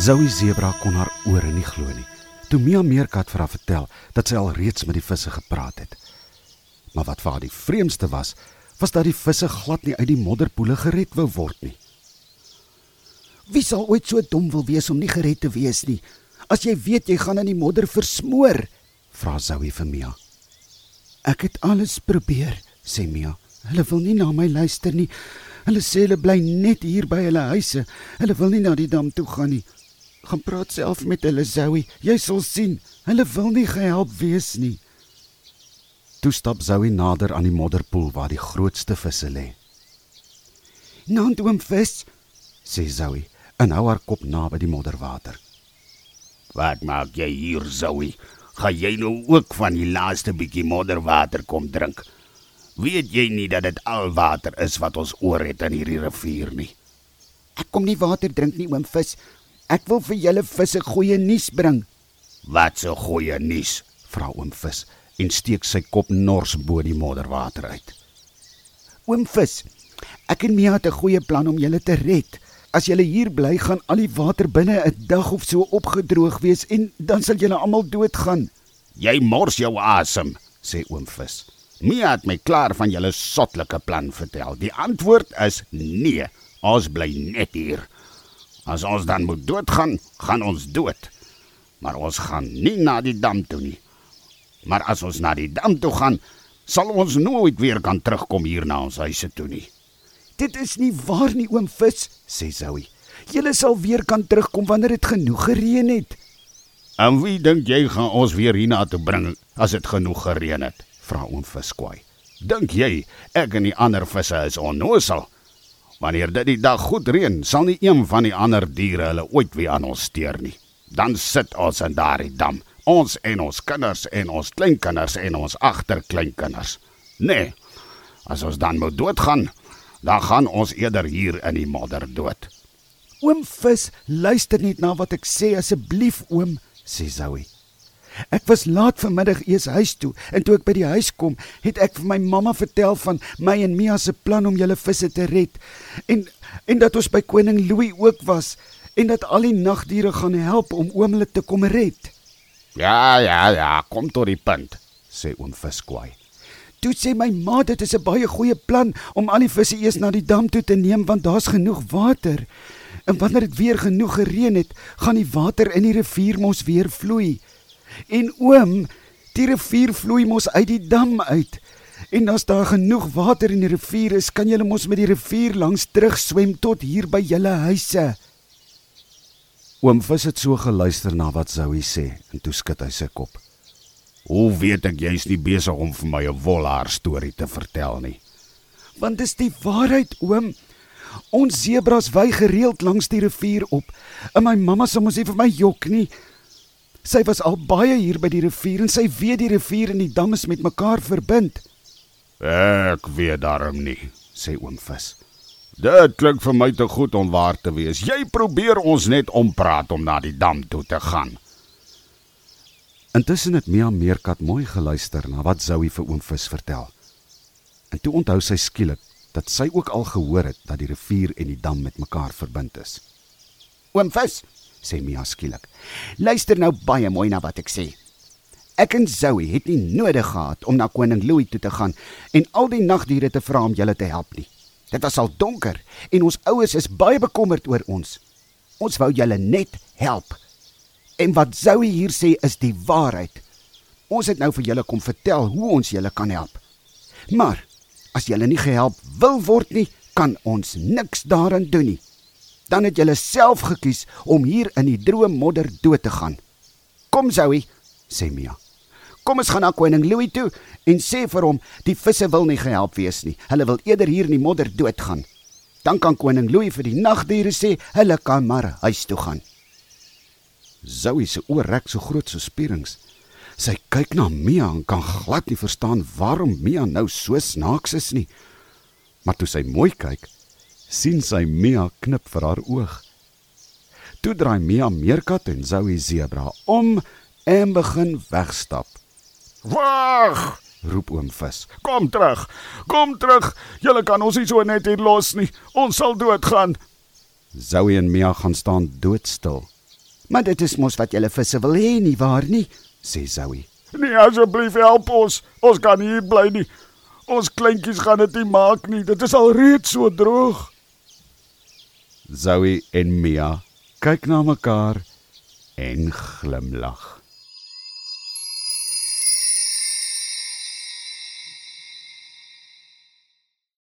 Zoe Zebra kon haar ore nie glo nie. Toe Mia Meerkat vir haar vertel dat sy al reeds met die visse gepraat het. Maar wat vir haar die vreemdste was, was dat die visse glad nie uit die modderpoele gered wou word nie. Wie sal ooit so dom wil wees om nie gered te wees nie? As jy weet jy gaan in die modder versmoor, vra Zoe vir Mia. Ek het alles probeer, sê Mia. Hulle wil nie na my luister nie. Hulle sê hulle bly net hier by hulle huise. Hulle wil nie na die dam toe gaan nie. Gaan praat self met hulle, Zoe. Jy sal sien. Hulle wil nie gehelp wees nie. Toe stap Zoe nader aan die modderpoel waar die grootste visse lê. "Nant oom vis," sê Zoe en hou haar kop naby die modderwater. "Wat maak jy hier, Zoe? Gaan jy nou ook van die laaste bietjie modderwater kom drink?" Weet jy nie dat dit al water is wat ons oor het in hierdie rivier nie? Ek kom nie water drink nie, oom vis. Ek wil vir julle visse goeie nuus bring. Wat 'n goeie nuus? vra oom vis en steek sy kop nors bo die modderwater uit. Oom vis, ek en Mia het 'n goeie plan om julle te red. As julle hier bly, gaan al die water binne 'n dag of so opgedroog wees en dan sal julle almal doodgaan. Jy mors jou asem, sê oom vis. Mia het my klaar van julle sotlike plan vertel. Die antwoord is nee. Ons bly net hier. As ons dan moet doodgaan, gaan ons dood. Maar ons gaan nie na die dam toe nie. Maar as ons na die dam toe gaan, sal ons nooit weer kan terugkom hier na ons huise toe nie. Dit is nie waar nie, oom Vis, sê Zoe. Julle sal weer kan terugkom wanneer dit genoeg gereën het. En wie dink jy gaan ons weer hiernatoe bring as dit genoeg gereën het? vra oom Viskwai. Dink jy ek en die ander visse is onnoosal? Wanneer dit die dag goed reën, sal nie een van die ander diere hulle ooit weer aan ons steur nie. Dan sit ons in daardie dam, ons en ons kinders en ons kleinkinders en ons agterkleinkinders. Nee. As ons dan moet doodgaan, dan gaan ons eerder hier in die modder dood. Oom Vis, luister net na wat ek sê asseblief oom, sê Zoe. Ek was laat vanmiddag eers huis toe en toe ek by die huis kom, het ek vir my mamma vertel van my en Mia se plan om julle visse te red en en dat ons by koning Louis ook was en dat al die nagdiere gaan help om oom hulle te kom red. Ja, ja, ja, kom tot die punt, sê oom Viskwai. Toe sê my ma dit is 'n baie goeie plan om al die visse eers na die dam toe te neem want daar's genoeg water. En wanneer dit weer genoeg gereën het, gaan die water in die rivier mos weer vloei. En oom, die rivier vloei mos uit die dam uit. En as daar genoeg water in die rivier is, kan jy mos met die rivier langs terug swem tot hier by julle huise. Oom Vis het so geluister na wat Zoe sê en toe skud hy sy kop. Hoe weet ek jy's nie besig om vir my 'n wolhaar storie te vertel nie? Want dis die waarheid, oom. Ons sebras wy gereeld langs die rivier op. En my mamma sê mos nie vir my jok nie. Sy was al baie hier by die rivier en sy weet die rivier en die dam is met mekaar verbind. Ek weet daarom nie, sê oom Vis. Dit klink vir my te goed om waar te wees. Jy probeer ons net ompraat om na die dam toe te gaan. Intussen het Mia Meerkat mooi geluister na wat Zoe vir oom Vis vertel. En toe onthou sy skielik dat sy ook al gehoor het dat die rivier en die dam met mekaar verbind is. Oom Vis, sê Mia skielik. Luister nou baie mooi na wat ek sê. Ek en Zoe het nie nodig gehad om na koning Louis toe te gaan en al die nagdiere te vra om julle te help nie. Dit was al donker en ons ouers is baie bekommerd oor ons. Ons wou julle net help. En wat Zoe hier sê is die waarheid. Ons het nou vir julle kom vertel hoe ons julle kan help. Maar as julle nie gehelp wil word nie, kan ons niks daaraan doen nie dan het jy self gekies om hier in die droë modder dood te gaan. Kom Zoe, sê Mia. Kom ons gaan na koning Louis toe en sê vir hom die visse wil nie gehelp wees nie. Hulle wil eerder hier in die modder doodgaan. Dan kan koning Louis vir die nagdiere sê hulle kan maar huis toe gaan. Zoe se oë rek so groot so spierings. Sy kyk na Mia en kan glad nie verstaan waarom Mia nou so snaaks is nie. Maar toe sy mooi kyk, sien sy Mia knip vir haar oog. Toe draai Mia meerkat en Zoe zebra om en begin wegstap. "Wag!" roep oom vis. "Kom terug. Kom terug. Julle kan ons nie so net hier los nie. Ons sal doodgaan." Zoe en Mia gaan staan doodstil Maar dit is mos wat julle visse wil hê nie waar nie, sê Zoe. Nee, asseblief help ons. Ons kan hier bly nie. Ons kleintjies gaan dit nie maak nie. Dit is al reeds so droog. Zoe en Mia kyk na mekaar en glimlag.